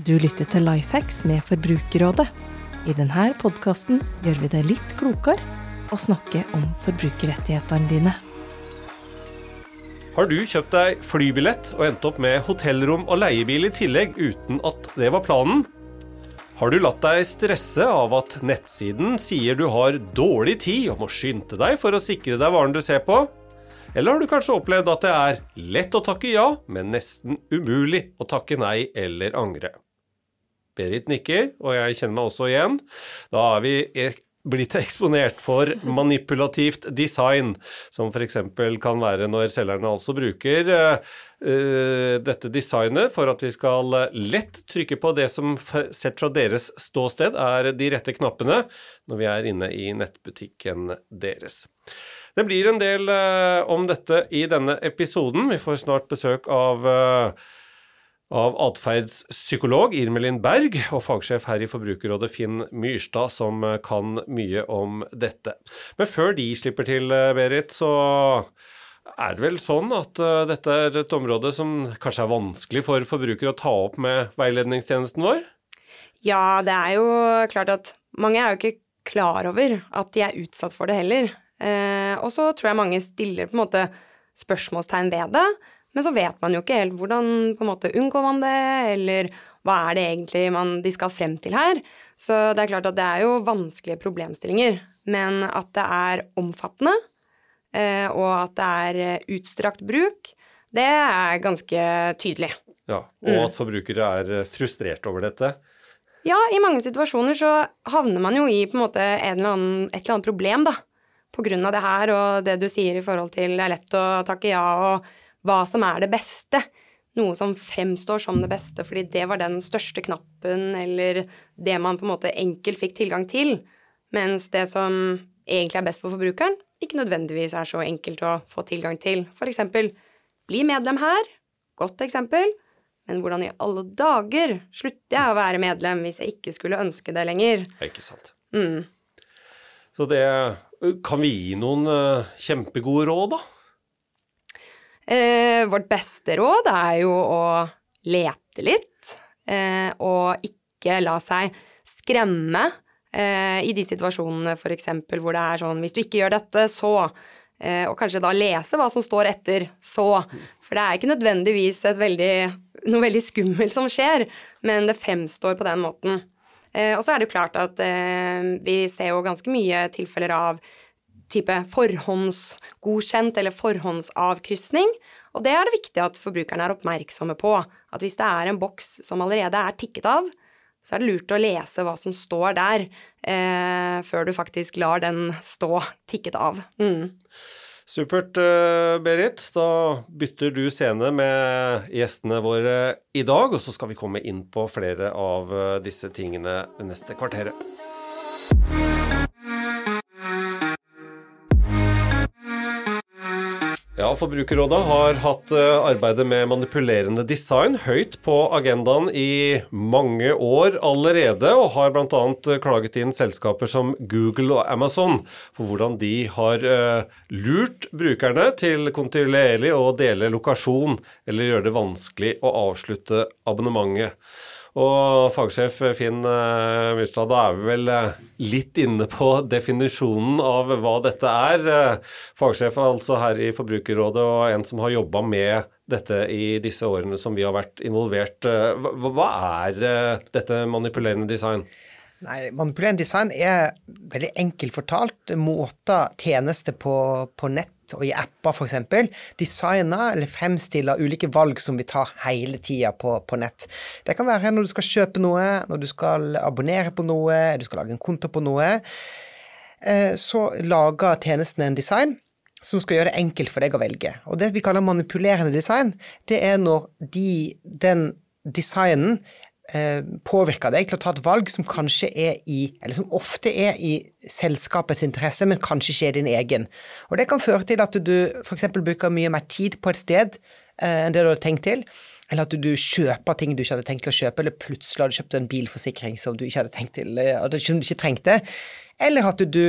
Du lytter til Lifehacks med Forbrukerrådet. I denne podkasten gjør vi det litt klokere å snakke om forbrukerrettighetene dine. Har du kjøpt deg flybillett og endt opp med hotellrom og leiebil i tillegg uten at det var planen? Har du latt deg stresse av at nettsiden sier du har dårlig tid og må skynde deg for å sikre deg varen du ser på? Eller har du kanskje opplevd at det er lett å takke ja, men nesten umulig å takke nei eller angre? Berit nikker, og jeg kjenner meg også igjen. Da er vi blitt eksponert for manipulativt design, som f.eks. kan være når selgerne altså bruker uh, dette designet for at vi skal lett trykke på det som sett fra deres ståsted er de rette knappene når vi er inne i nettbutikken deres. Det blir en del om dette i denne episoden. Vi får snart besøk av av atferdspsykolog Irmelin Berg og fagsjef her i Forbrukerrådet Finn Myrstad, som kan mye om dette. Men før de slipper til, Berit, så er det vel sånn at dette er et område som kanskje er vanskelig for forbrukere å ta opp med veiledningstjenesten vår? Ja, det er jo klart at mange er jo ikke klar over at de er utsatt for det heller. Eh, og så tror jeg mange stiller på en måte spørsmålstegn ved det, men så vet man jo ikke helt hvordan på en måte unngår man det, eller hva er det egentlig man, de skal frem til her? Så det er klart at det er jo vanskelige problemstillinger, men at det er omfattende, eh, og at det er eh, utstrakt bruk, det er ganske tydelig. Ja, Og mm. at forbrukere er eh, frustrert over dette? Ja, i mange situasjoner så havner man jo i på en måte en eller annen, et eller annet problem, da på grunn av det her og det du sier i forhold til det er lett å takke ja, og hva som er det beste. Noe som fremstår som det beste fordi det var den største knappen, eller det man på en måte enkelt fikk tilgang til. Mens det som egentlig er best for forbrukeren, ikke nødvendigvis er så enkelt å få tilgang til. Eksempel bli medlem her. Godt eksempel. Men hvordan i alle dager slutter jeg å være medlem hvis jeg ikke skulle ønske det lenger? Ikke sant. Mm. Så det Kan vi gi noen uh, kjempegode råd, da? Eh, vårt beste råd er jo å lete litt, eh, og ikke la seg skremme eh, i de situasjonene f.eks. hvor det er sånn hvis du ikke gjør dette, så eh, Og kanskje da lese hva som står etter så. For det er ikke nødvendigvis veldig, noe veldig skummelt som skjer, men det fremstår på den måten. Eh, og så er det jo klart at eh, vi ser jo ganske mye tilfeller av type forhåndsgodkjent eller forhåndsavkrysning. Og det er det viktig at forbrukerne er oppmerksomme på. At hvis det er en boks som allerede er tikket av, så er det lurt å lese hva som står der, eh, før du faktisk lar den stå tikket av. Mm. Supert, eh, Berit. Da bytter du scene med gjestene våre i dag, og så skal vi komme inn på flere av eh, disse tingene neste kvarteret. Forbrukerrådet har hatt eh, arbeidet med manipulerende design høyt på agendaen i mange år allerede, og har bl.a. klaget inn selskaper som Google og Amazon for hvordan de har uh, lurt brukerne til kontinuerlig å dele lokasjon eller gjøre det vanskelig å avslutte abonnementet. Og fagsjef Finn eh, Myrstad, da er vi vel eh, litt inne på definisjonen av hva dette er. Fagsjef fagsjef altså her i Forbrukerrådet og en som har jobba med dette i disse årene som vi har vært involvert. Hva er dette manipulerende design? Nei, Manipulerende design er veldig enkelt fortalt måter tjenester på, på nett og i apper f.eks. designa eller fremstilla ulike valg som vi tar hele tida på, på, nett. Det kan være når du skal kjøpe noe, når du skal abonnere på noe, du skal lage en konto på noe. Eh, så lager tjenesten en design som skal gjøre det enkelt for deg å velge. Og det vi kaller manipulerende design, det er når de, den designen Eh, påvirker deg til å ta et valg som kanskje er i, eller som ofte er i selskapets interesse, men kanskje ikke er din egen. Og det kan føre til at du f.eks. bruker mye mer tid på et sted eh, enn det du hadde tenkt til. Eller at du, kjøper ting du ikke hadde tenkt til å kjøpe, eller plutselig hadde du kjøpt en bilforsikring som du ikke hadde tenkt til, eller eh, som du ikke trengte. Eller at du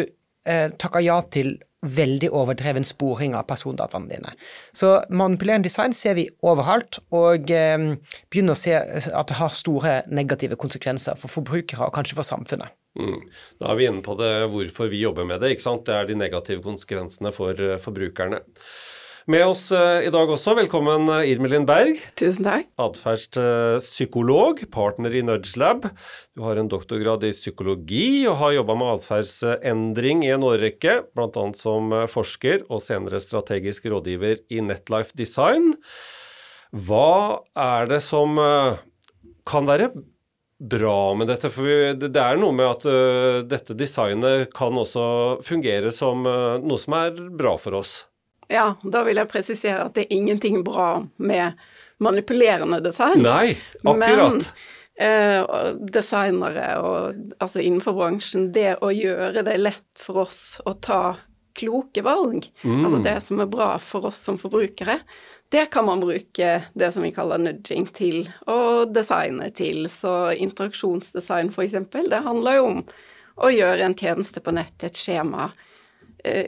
eh, takker ja til veldig overdreven sporing av persondataene dine. Så manipulerende design ser vi overalt, og eh, begynner å se at det har store negative konsekvenser for forbrukere og kanskje for samfunnet. Mm. Da er vi inne på det hvorfor vi jobber med det. ikke sant? Det er de negative konsekvensene for uh, forbrukerne. Med oss uh, i dag også, velkommen uh, Irmelin Berg. Tusen takk. Atferdspsykolog, partner i NudgeLab. Du har en doktorgrad i psykologi og har jobba med atferdsendring i en årrekke, bl.a. som forsker og senere strategisk rådgiver i Netlife Design. Hva er det som kan være bra med dette? For det er noe med at uh, dette designet kan også fungere som uh, noe som er bra for oss. Ja, da vil jeg presisere at det er ingenting bra med manipulerende design. Nei, akkurat. Men eh, designere og altså innenfor bransjen, det å gjøre det lett for oss å ta kloke valg, mm. altså det som er bra for oss som forbrukere, det kan man bruke det som vi kaller nudging til, og designe til. Så interaksjonsdesign, eksempel, det handler jo om å gjøre en tjeneste på nett, et skjema,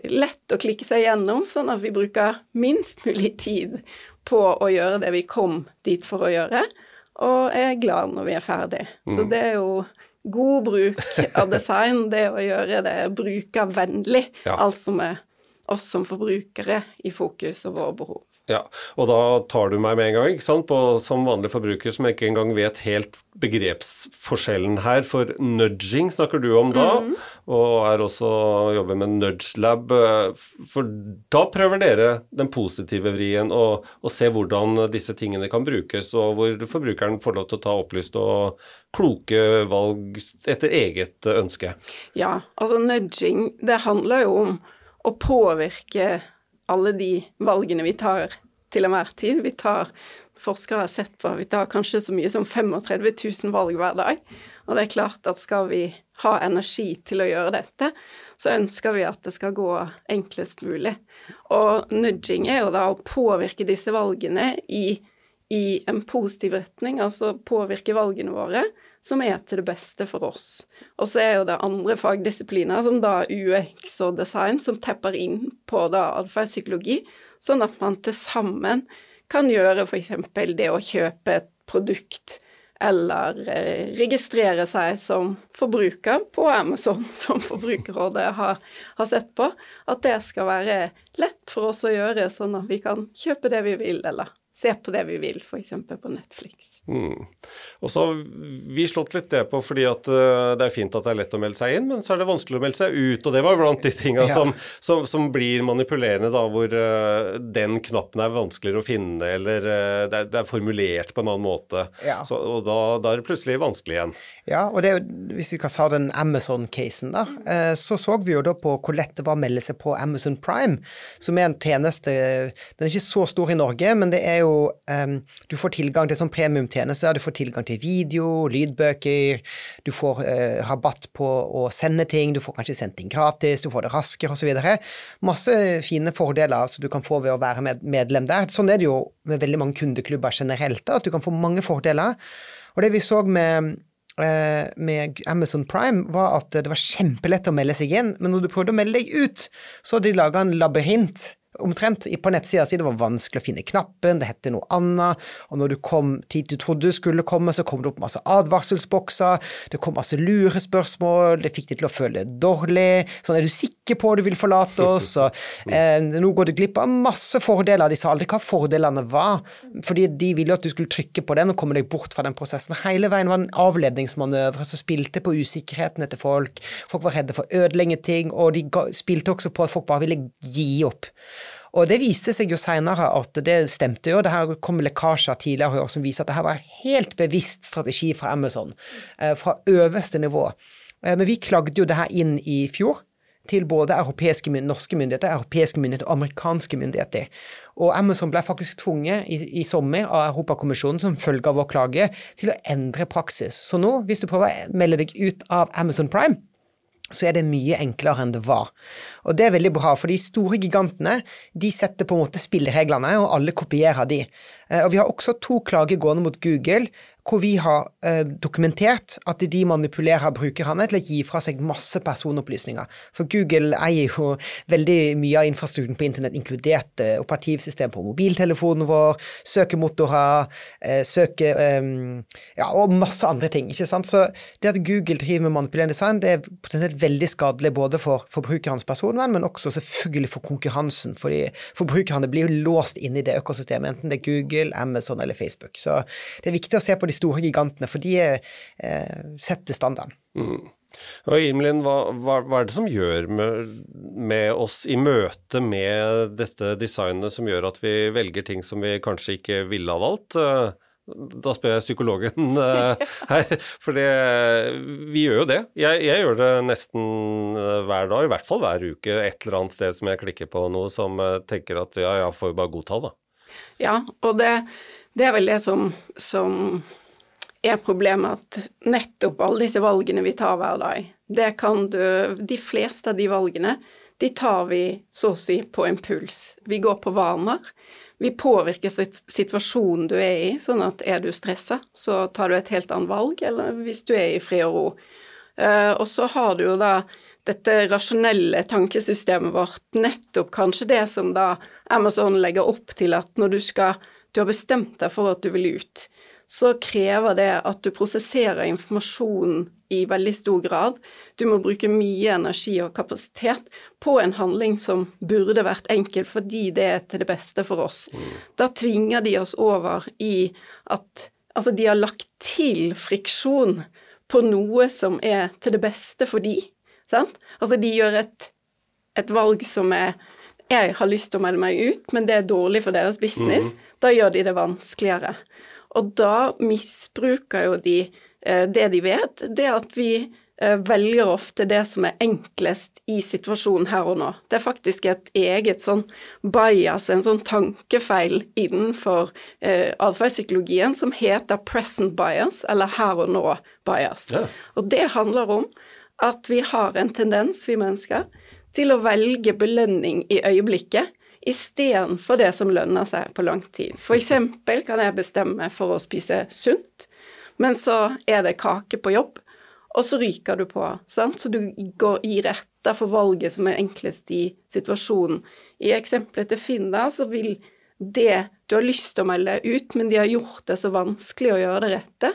lett å klikke seg gjennom, sånn at vi bruker minst mulig tid på å gjøre det vi kom dit for å gjøre, og er glad når vi er ferdig. Mm. Så det er jo god bruk av design, det å gjøre det brukervennlig, ja. altså med oss som forbrukere i fokus og våre behov. Ja, og da tar du meg med en gang, ikke sant, på, som vanlig forbruker som ikke engang vet helt begrepsforskjellen her. For nudging snakker du om da, mm. og er også jobber med NudgeLab. For da prøver dere den positive vrien og, og se hvordan disse tingene kan brukes, og hvor forbrukeren får lov til å ta opplyst og kloke valg etter eget ønske. Ja, altså nudging, det handler jo om å påvirke alle de valgene vi tar til enhver tid. Vi tar forskere har sett på, vi tar kanskje så mye som 35 000 valg hver dag. Og det er klart at skal vi ha energi til å gjøre dette, så ønsker vi at det skal gå enklest mulig. Og nudging er jo da å påvirke disse valgene i, i en positiv retning, altså påvirke valgene våre som er til det beste for oss. Og så er jo det andre fagdisipliner, som da UX og design, som tepper inn på da atferdspsykologi, sånn at man til sammen kan gjøre f.eks. det å kjøpe et produkt eller eh, registrere seg som forbruker på Amazon, som Forbrukerrådet har, har, sett på, at det skal være lett for oss å gjøre, sånn at vi kan kjøpe det vi vil, eller se på det vi vil, f.eks. på Netflix. Mm. Og så har vi slått litt det på fordi at uh, det er fint at det er lett å melde seg inn, men så er det vanskelig å melde seg ut. Og det var blant de tinga ja. som, som, som, blir manipulerende, da, hvor uh, den knappen er vanskeligere å finne, eller uh, det, er, det, er, formulert på en annen måte. Ja. Så, og da, da, er det plutselig vanskelig igjen. Ja, og det, hvis vi kan ta den Amazon-casen, da, så så vi jo da på hvor lett det var å melde seg på Amazon Prime, som er en tjeneste Den er ikke så stor i Norge, men det er jo um, Du får tilgang til sånn premiumtjenester. Du får tilgang til video, lydbøker, du får uh, rabatt på å sende ting, du får kanskje sendt ting gratis, du får det raskere osv. Masse fine fordeler som du kan få ved å være med, medlem der. Sånn er det jo med veldig mange kundeklubber generelt, da, at du kan få mange fordeler. Og det vi så med eh, med Amazon Prime, var at det var kjempelett å melde seg inn, men når du prøvde å melde deg ut, så hadde de laga en labyrint omtrent på nettsida si det var vanskelig å finne knappen, det het noe annet, og når du kom dit du trodde du skulle komme, så kom det opp masse advarselsbokser, det kom masse lurespørsmål, det fikk deg til å føle deg dårlig, sånn er du sikker på at du vil forlate oss, og eh, nå går du glipp av masse fordeler, de sa aldri hva fordelene var, fordi de ville at du skulle trykke på den og komme deg bort fra den prosessen. Hele veien var en avledningsmanøver som spilte på usikkerheten etter folk, folk var redde for å ødelegge ting, og de spilte også på at folk bare ville gi opp. Og det viste seg jo seinere at det stemte jo. Det her kom lekkasjer tidligere år som viser at det her var en helt bevisst strategi fra Amazon, eh, fra øverste nivå. Eh, men vi klagde jo det her inn i fjor til både europeiske, norske myndigheter, europeiske myndigheter og amerikanske myndigheter. Og Amazon ble faktisk tvunget i, i sommer av Europakommisjonen som følge av vår klage til å endre praksis. Så nå, hvis du prøver å melde deg ut av Amazon Prime, så er det mye enklere enn det var. Og det er veldig bra, for de store gigantene de setter på en måte spillereglene, og alle kopierer de. Eh, og vi har også to klager gående mot Google, hvor vi har eh, dokumentert at de manipulerer brukerne til å gi fra seg masse personopplysninger. For Google eier jo veldig mye av infrastrukturen på internett, inkludert eh, operativsystem på mobiltelefonen vår, søkemotorer, eh, søke eh, Ja, og masse andre ting. ikke sant? Så det at Google driver med manipulerende design, det er potensielt veldig skadelig både for forbrukernes personvern, men også selvfølgelig for konkurransen. fordi forbrukerne blir jo låst inn i det økosystemet, enten det er Google, Amazon eller Facebook. Så det er viktig å se på de store gigantene, for de eh, setter standarden. Mm. Og Imlin, hva, hva, hva, er det som gjør med, med, oss i møte med dette designet som gjør at vi velger ting som vi kanskje ikke ville ha valgt? Da spør jeg psykologen eh, her, for det, vi gjør jo det. Jeg, jeg, gjør det nesten eh, hver dag, i hvert fall hver uke, et eller annet sted som jeg klikker på noe som eh, tenker at ja, ja, får jo bare godta, da. Ja, og det, det er vel det som, som er problemet at nettopp alle disse valgene vi tar hver dag, det kan du De fleste av de valgene, de tar vi så å si på impuls. Vi går på vaner. Vi påvirker situasjonen du er i, sånn at er du stressa, så tar du et helt annet valg, eller hvis du er i fred og ro. Uh, og så har du jo da dette rasjonelle tankesystemet vårt, nettopp kanskje det som da Amazon legger opp til at når du skal Du har bestemt deg for at du vil ut, så krever det at du prosesserer informasjonen i veldig stor grad. Du må bruke mye energi og kapasitet på en handling som burde vært enkel fordi det er til det beste for oss. Mm. Da tvinger de oss over i at Altså, de har lagt til friksjon på noe som er til det beste for de. Sant? Altså, de gjør et, et valg som er Jeg har lyst til å melde meg ut, men det er dårlig for deres business. Mm. Da gjør de det vanskeligere. Og da misbruker jo de eh, det de vet, det at vi eh, velger ofte det som er enklest i situasjonen her og nå. Det er faktisk et eget sånn bias, en sånn tankefeil innenfor eh, atferdspsykologien som heter present bias, eller her og nå-bias. Ja. Og det handler om at vi har en tendens, vi mennesker, til å velge belønning i øyeblikket istedenfor det som lønner seg på lang tid. Eksempel kan jeg bestemme for å spise sunt, men så er det kake på jobb, og så ryker du på. Sant? Så du går gir etter for valget som er enklest i situasjonen. I eksempelet til Finn da, så vil det du har lyst til å melde ut, men de har gjort det så vanskelig å gjøre det rette,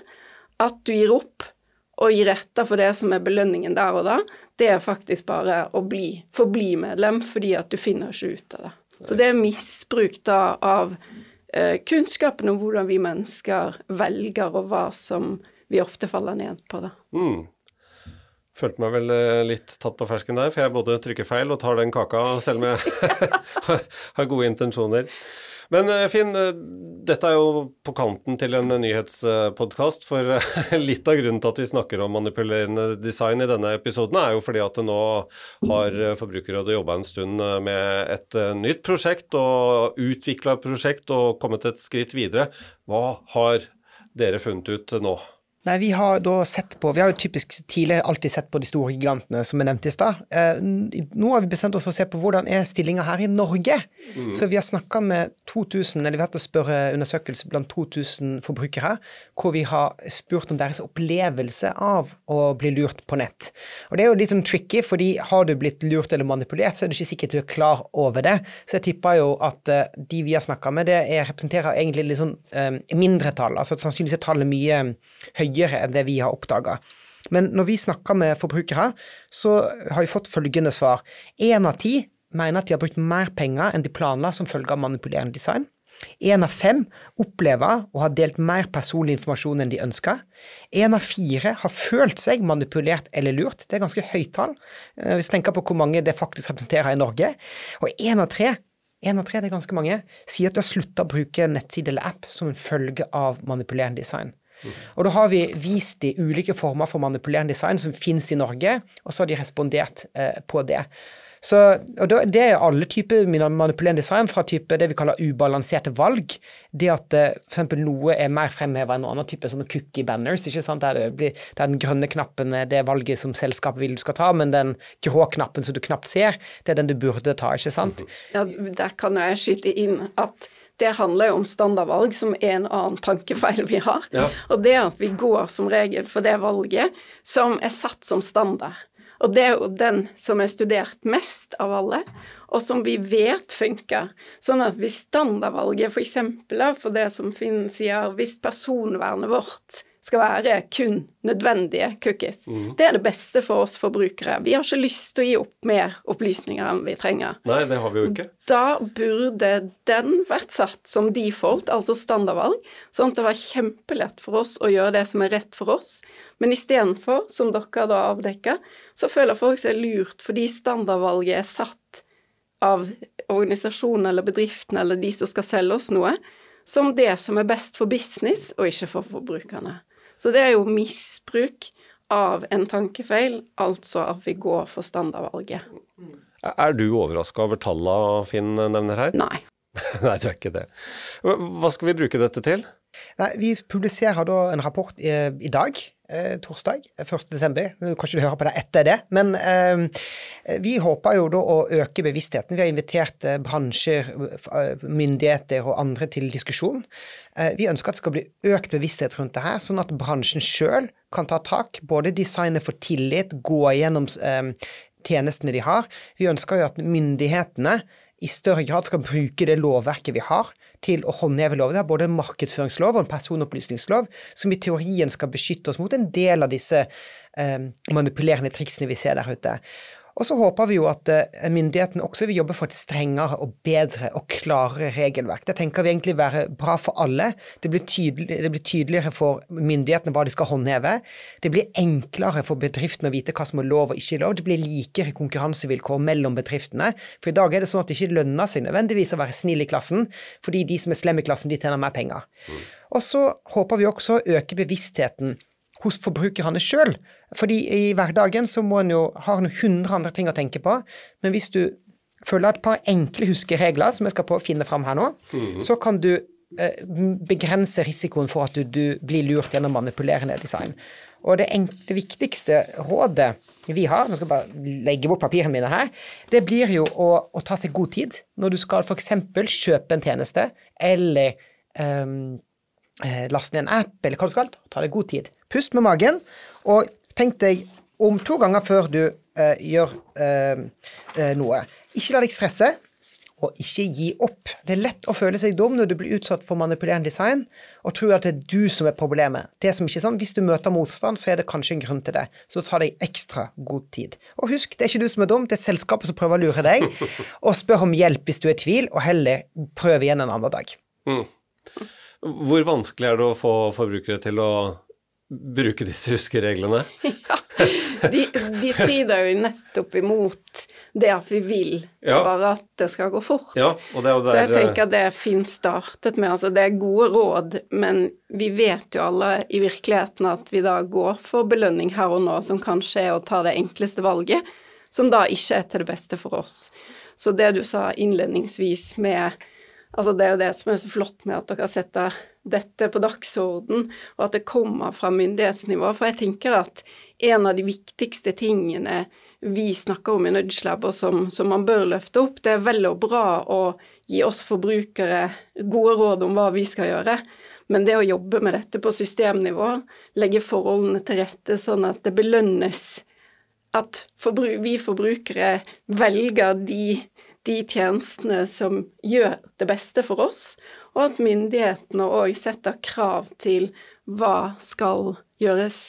at du gir opp og gir etter for det som er belønningen der og da, det er faktisk bare å bli, forbli medlem fordi at du finner ikke ut av det. Så det er misbruk da av eh, kunnskapen om hvordan vi mennesker velger, og hva som vi ofte faller ned på. da. Mm. Følte meg vel eh, litt tatt på fersken der, for jeg både trykker feil og tar den kaka selv om jeg har gode intensjoner. Men eh, Finn, eh, dette er jo på kanten til en nyhetspodkast. For litt av grunnen til at vi snakker om manipulerende design i denne episoden, er jo fordi at nå har Forbrukerrådet jobba en stund med et nytt prosjekt og utvikla prosjekt og kommet et skritt videre. Hva har dere funnet ut nå? Nei, vi har da sett på Vi har jo typisk tidligere alltid sett på de store gigantene, som jeg nevnte i stad. Eh, nå har vi bestemt oss for å se på hvordan er stillinga her i Norge. Mm. Så vi har snakka med 2000, eller vi har hatt en spørreundersøkelse blant 2000 forbrukere, hvor vi har spurt om deres opplevelse av å bli lurt på nett. Og det er jo litt sånn tricky, fordi har du blitt lurt eller manipulert, så er du ikke sikkert du er klar over det. Så jeg tipper jo at uh, de vi har snakka med, det er, representerer egentlig litt sånn um, mindretall. Altså sannsynligvis er tallet mye høyere høyere enn det vi har oppdaga. Men når vi snakker med forbrukere, så har vi fått følgende svar. Én av ti mener at de har brukt mer penger enn de planla som følge av manipulerende design. Én av fem opplever å ha delt mer personlig informasjon enn de ønska. Én av fire har følt seg manipulert eller lurt. Det er ganske høyt tall, eh, hvis du tenker på hvor mange det faktisk representerer i Norge. Og én av tre en av tre, det er ganske mange, sier at de har slutta å bruke nettside eller app som en følge av manipulerende design. Og da har vi vist de ulike former for manipulerende design som finnes i Norge, og så har de respondert eh, på det. Så, og Det er alle typer manipulerende design, fra type det vi kaller ubalanserte valg. Det at eh, f.eks. noe er mer fremheva enn noen annen type sånne cookie banners. ikke sant? Der, blir, der den grønne knappen er det valget som selskapet vil du skal ta, men den grå knappen som du knapt ser, det er den du burde ta. ikke sant? Ja, Der kan jeg skyte inn at det handler jo om standardvalg, som er en annen tankefeil vi har. Ja. Og det at vi går som regel for det valget som er satt som standard. Og det er jo den som er studert mest av alle, og som vi vet funker. Sånn at hvis standardvalget f.eks. For, for det som Finn sier, hvis personvernet vårt skal være kun nødvendige cookies. Mm. Det er det beste for oss forbrukere. Vi har ikke lyst til å gi opp mer opplysninger enn vi trenger. Nei, det har vi jo ikke. Da burde den vært satt som default, altså standardvalg, sånn at det var kjempelett for oss å gjøre det som er rett for oss. Men istedenfor, som dere da avdekker, så føler folk seg lurt fordi standardvalget er satt av organisasjonen eller bedriften eller de som skal selge oss noe, som det som er best for business, og ikke for forbrukerne. Så det er jo misbruk av en tankefeil, altså at vi går for standardvalget. Er du overraska over tallene Finn nevner her? Nei. Nei, du er ikke det. Hva skal vi bruke dette til? Nei, vi publiserer da en rapport i, i dag, eh, torsdag 1. desember. Du kan ikke høre på det etter det, men eh, vi håper jo da å øke bevisstheten. Vi har invitert eh, bransjer, eh, myndigheter og andre til diskusjon. Eh, vi ønsker at det skal bli økt bevissthet rundt det her, sånn at bransjen sjøl kan ta tak. Både designe for tillit, gå gjennom eh, tjenestene de har. Vi ønsker jo at myndighetene i større grad skal bruke det lovverket vi har, til å håndheve loven. Det er både en markedsføringslov og en personopplysningslov som i teorien skal beskytte oss mot en del av disse eh, manipulerende triksene vi ser der ute. Og så håper vi jo at eh, myndighetene også vil jobbe for et strengere og bedre og klarere regelverk. Det tenker vi egentlig være bra for alle. Det blir, tydelig, det blir tydeligere for myndighetene hva de skal håndheve. Det blir enklere for bedriftene å vite hva som er lov og ikke lov. Det blir likere konkurransevilkår mellom bedriftene. For i dag er det sånn at det ikke lønner seg nødvendigvis å være snill i klassen, fordi de som er slemme i klassen, de tjener mer penger. Og så håper vi også å øke bevisstheten hos forbrukerne sjøl. Fordi i hverdagen så må en jo ha hundre andre ting å tenke på. Men hvis du følger et par enkle huskeregler, som jeg skal på å finne fram her nå, så kan du eh, begrense risikoen for at du, du blir lurt gjennom manipulerende design. Og det, det viktigste rådet vi har, nå skal jeg bare legge bort papirene mine her, det blir jo å, å ta seg god tid når du skal f.eks. kjøpe en tjeneste, eller eh, laste ned en app, eller hva du skal. Ta deg god tid. Pust med magen, og tenk deg om to ganger før du eh, gjør eh, eh, noe. Ikke la deg stresse, og ikke gi opp. Det er lett å føle seg dum når du blir utsatt for manipulerende design, og tror at det er du som er problemet. Det som ikke er sånn, Hvis du møter motstand, så er det kanskje en grunn til det. Så ta deg ekstra god tid. Og husk, det er ikke du som er dum, det er selskapet som prøver å lure deg. Og spør om hjelp hvis du er i tvil, og heller prøv igjen en annen dag. Hvor vanskelig er det å få forbrukere til å bruke disse huskereglene? De, de strider jo nettopp imot det at vi vil Ja. bare at det skal gå fort. Ja, er jo Så jeg tenker at det Finn startet med, altså det er gode råd, men vi vet jo alle i virkeligheten at vi da går for belønning her og nå, som kanskje er å ta det enkleste valget, som da ikke er til det beste for oss. Så det du sa innledningsvis med Altså det er jo det som er så flott med at dere setter dette på dagsorden, og at det kommer fra myndighetsnivå. For jeg tenker at en av de viktigste tingene vi snakker om i Nudgelab, og som, som man bør løfte opp, det er vel og bra å gi oss forbrukere gode råd om hva vi skal gjøre. Men det å jobbe med dette på systemnivå, legge forholdene til rette sånn at det belønnes at vi forbrukere velger de, de tjenestene som gjør det beste for oss, og at myndighetene òg setter krav til hva skal gjøres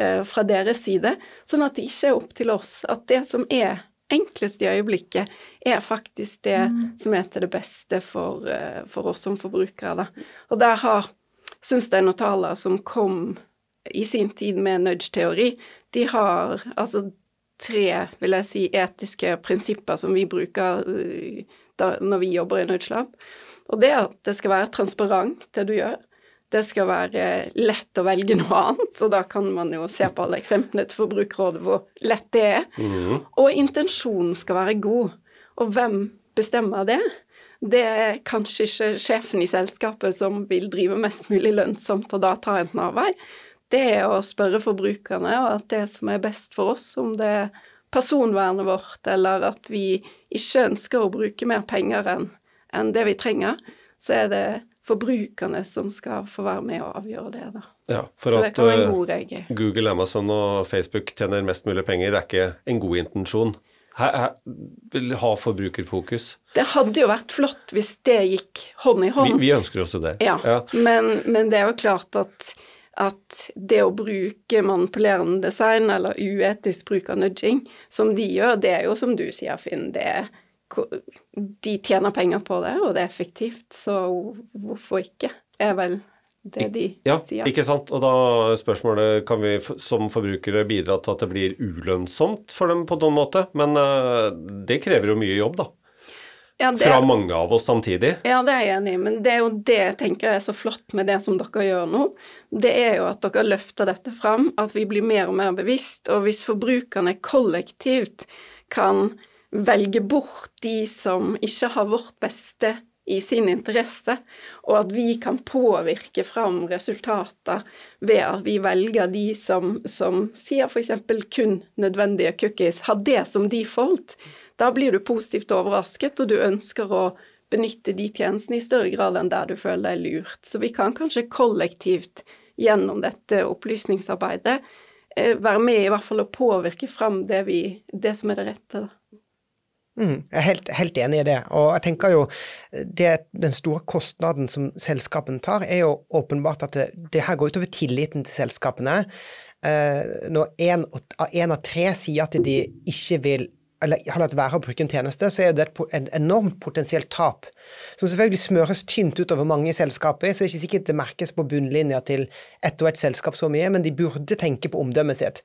eh, fra deres side, sånn at det ikke er opp til oss. At det som er enklest i øyeblikket, er faktisk det som er til det beste for, eh, for oss som forbrukere. Da. Og der har Sunstein og Thaler, som kom i sin tid med nudge-teori, de har altså tre, vil jeg si, etiske prinsipper som vi bruker eh, da, når vi jobber i Nudgelab. Og det at det skal være transparent, det du gjør. Det skal være lett å velge noe annet, og da kan man jo se på alle eksemplene til Forbrukerrådet hvor lett det er. Og intensjonen skal være god. Og hvem bestemmer det? Det er kanskje ikke sjefen i selskapet som vil drive mest mulig lønnsomt og da ta en snarvei. Det er å spørre forbrukerne, og at det som er best for oss, om det er personvernet vårt, eller at vi ikke ønsker å bruke mer penger enn enn det vi trenger, så er det forbrukerne som skal få være med og avgjøre det, da. Ja, for at eh. Google, Amazon og Facebook tjener mest mulig penger, det er ikke en god intensjon. Her, her ha forbrukerfokus. Det hadde jo vært flott hvis det gikk hånd i hånd. vi ønsker også det. Ja, Men, men det er jo klart at, at det å bruke manipulerende design eller uetisk bruk av nudging, som de gjør, det er jo som du sier, Finn, det er De tjener penger på det, og det er effektivt, så hvorfor ikke, er vel det de Ja, sier. ikke sant. Og da spørsmålet kan vi som forbrukere bidra til at det blir ulønnsomt for dem på noen måte. Men eh, det krever jo mye jobb, da. Ja, det, Fra mange av oss samtidig. ja, det er jeg enig i, men det er jo det jeg tenker er så flott med det som dere gjør nå. Det er jo at dere løfter dette fram, at vi blir mer og mer bevisst. Og hvis forbrukerne kollektivt kan velge bort de som ikke har vårt beste i sin interesse, og at vi kan påvirke fram resultater ved at vi velger de som, som sier f.eks. kun nødvendige cookies, har det som default, da blir du positivt overrasket, og du ønsker å benytte de tjenestene i større grad enn der du føler deg lurt. Så vi kan kanskje kollektivt gjennom dette opplysningsarbeidet eh, være med i hvert fall å påvirke fram det, vi, det som er det rette. da. Mm, jeg er helt, helt enig i det. Og jeg tenker jo det, den store kostnaden som selskapene tar, er jo åpenbart at det, det her går utover tilliten til selskapene. Eh, når én av tre sier at de ikke vil eller har latt være å bruke en tjeneste, så er det et enormt potensielt tap. Som selvfølgelig smøres tynt utover mange selskaper, så det er ikke sikkert det merkes på bunnlinja til ett og ett selskap så mye, men de burde tenke på omdømmet sitt.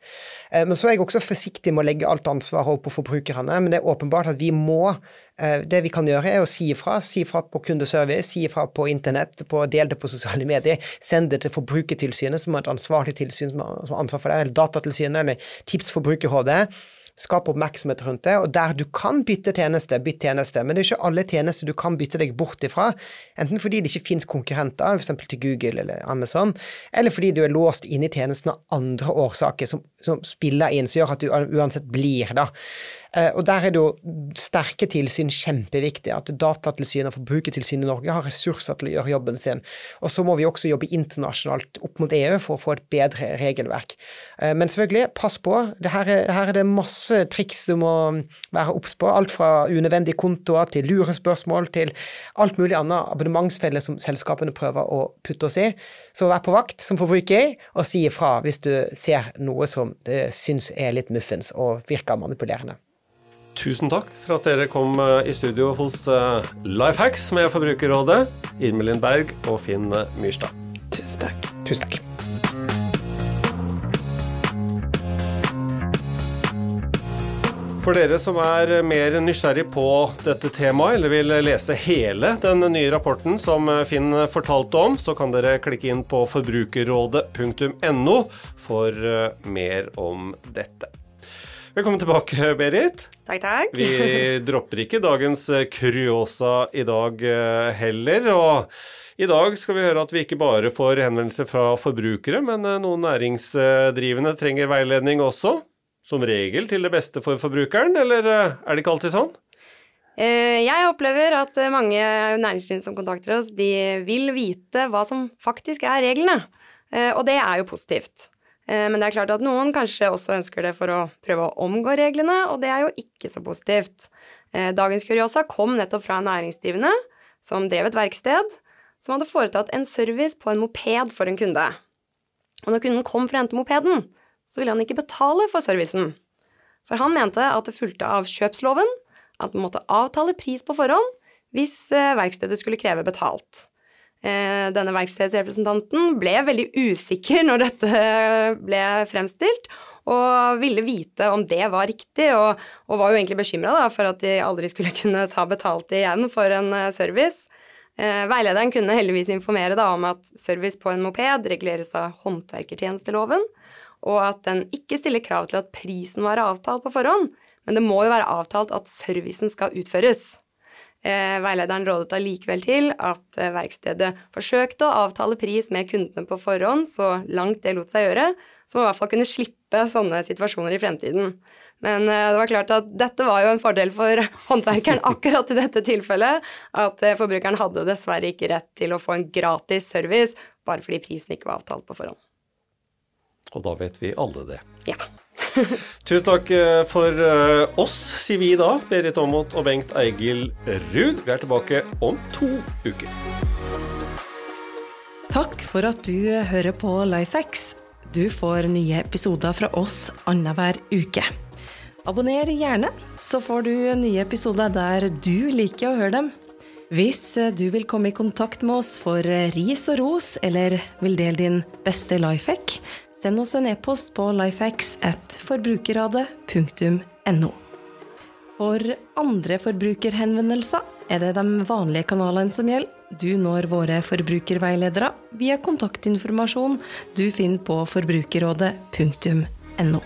Eh, Men så er jeg også forsiktig med å legge alt ansvaret over på forbrukerne, men det er åpenbart at vi må eh, Det vi kan gjøre, er å si ifra. Si ifra på kundeservice, si ifra på internett, på, del det på sosiale medier. Send det til Forbrukertilsynet, som er et ansvarlig tilsyn har som har ansvar for det, eller Datatilsynet, eller Tips Forbrukerrådet. Skap oppmerksomhet rundt det, og der du kan bytte tjeneste, bytt tjeneste. Men det er ikke alle tjenester du kan bytte deg bort ifra. Enten fordi det ikke finnes konkurrenter, f.eks. til Google eller Amazon, eller fordi du er låst inne i tjenesten av andre årsaker som, som spiller inn, som gjør at du uansett blir, da. Eh, Og der er det jo sterke tilsyn kjempeviktig. At Datatilsynet og Forbrukertilsynet i Norge har ressurser til å gjøre jobben sin. Og så må vi også jobbe internasjonalt opp mot EU for å få et bedre regelverk. Eh, Men selvfølgelig, pass på. Det her er, det masse triks du må være obs på. Alt fra unødvendige kontoer til lurespørsmål til alt mulig annet abonnementsfelle som selskapene prøver å putte oss i. Så vær på vakt som forbruker, og si ifra hvis du ser noe som du syns er litt muffens og virker manipulerende. Tusen takk for at dere kom eh, i studio hos eh, Lifehacks med Forbrukerrådet, Irmelin Berg og Finn eh, Myrstad. Tusen takk. Tusen takk. For dere som er mer nysgjerrig på dette temaet, eller vil lese hele den nye rapporten som Finn fortalte om, så kan dere klikke inn på forbrukerrådet.no for mer om dette. Velkommen tilbake, Berit. Takk, takk. Vi dropper ikke dagens kuriosa i dag eh, heller. Og i dag skal vi høre at vi ikke bare får henvendelser fra forbrukere, men eh, noen næringsdrivende trenger veiledning også. Som regel til det beste for forbrukeren, eller eh, er det ikke alltid sånn? Eh, Jeg opplever at eh, mange næringsdrivende som kontakter oss, de vil vite hva som faktisk er reglene. Eh, Og det er jo positivt. Eh, Men det er klart at noen kanskje også ønsker det for å prøve å omgå reglene, og det er jo ikke så positivt. Eh, Dagens Kuriosa kom nettopp fra en næringsdrivende som drev et verksted, som hadde foretatt en service på en moped for en kunde. Og når kunden kom for å hente mopeden, så ville han ikke betale for servicen. For han mente at det fulgte av kjøpsloven at man måtte avtale pris på forhånd hvis eh, verkstedet skulle kreve betalt. Eh, Denne verkstedsrepresentanten ble veldig usikker når dette ble fremstilt, og ville vite om det var riktig, og, og var jo egentlig bekymra for at de aldri skulle kunne ta betalt igjen for en eh, service. Eh, Veilederen kunne heldigvis informere om at service på en moped reguleres av håndverkertjenesteloven, og at den ikke stiller krav til at prisen var avtalt på forhånd, men det må jo være avtalt at servicen skal utføres. Eh, veilederen rådet allikevel til at eh, verkstedet forsøkte å avtale pris med kundene på forhånd så langt det lot seg gjøre, så man i hvert fall kunne slippe sånne situasjoner i fremtiden. Men eh, det var klart at dette var jo en fordel for håndverkeren akkurat i dette tilfellet. At forbrukeren hadde dessverre ikke rett til å få en gratis service bare fordi prisen ikke var avtalt på forhånd. Og da vet vi alle det. Ja. Tusen takk eh, for eh, oss, sier vi da. Berit Aamodt og Bengt Eigil Ruud. Vi er tilbake om to uker. Takk for at du hører på Lifehacks. Du får nye episoder fra oss annenhver uke. Abonner gjerne, så får du nye episoder der du liker å høre dem. Hvis du vil komme i kontakt med oss for ris og ros, eller vil dele din beste lifehack, send oss en e-post på lifehacks at forbrukerrådet.no. For andre forbrukerhenvendelser er det de vanlige kanalene som gjelder. Du når våre forbrukerveiledere via kontaktinformasjon du finner på forbrukerrådet.no.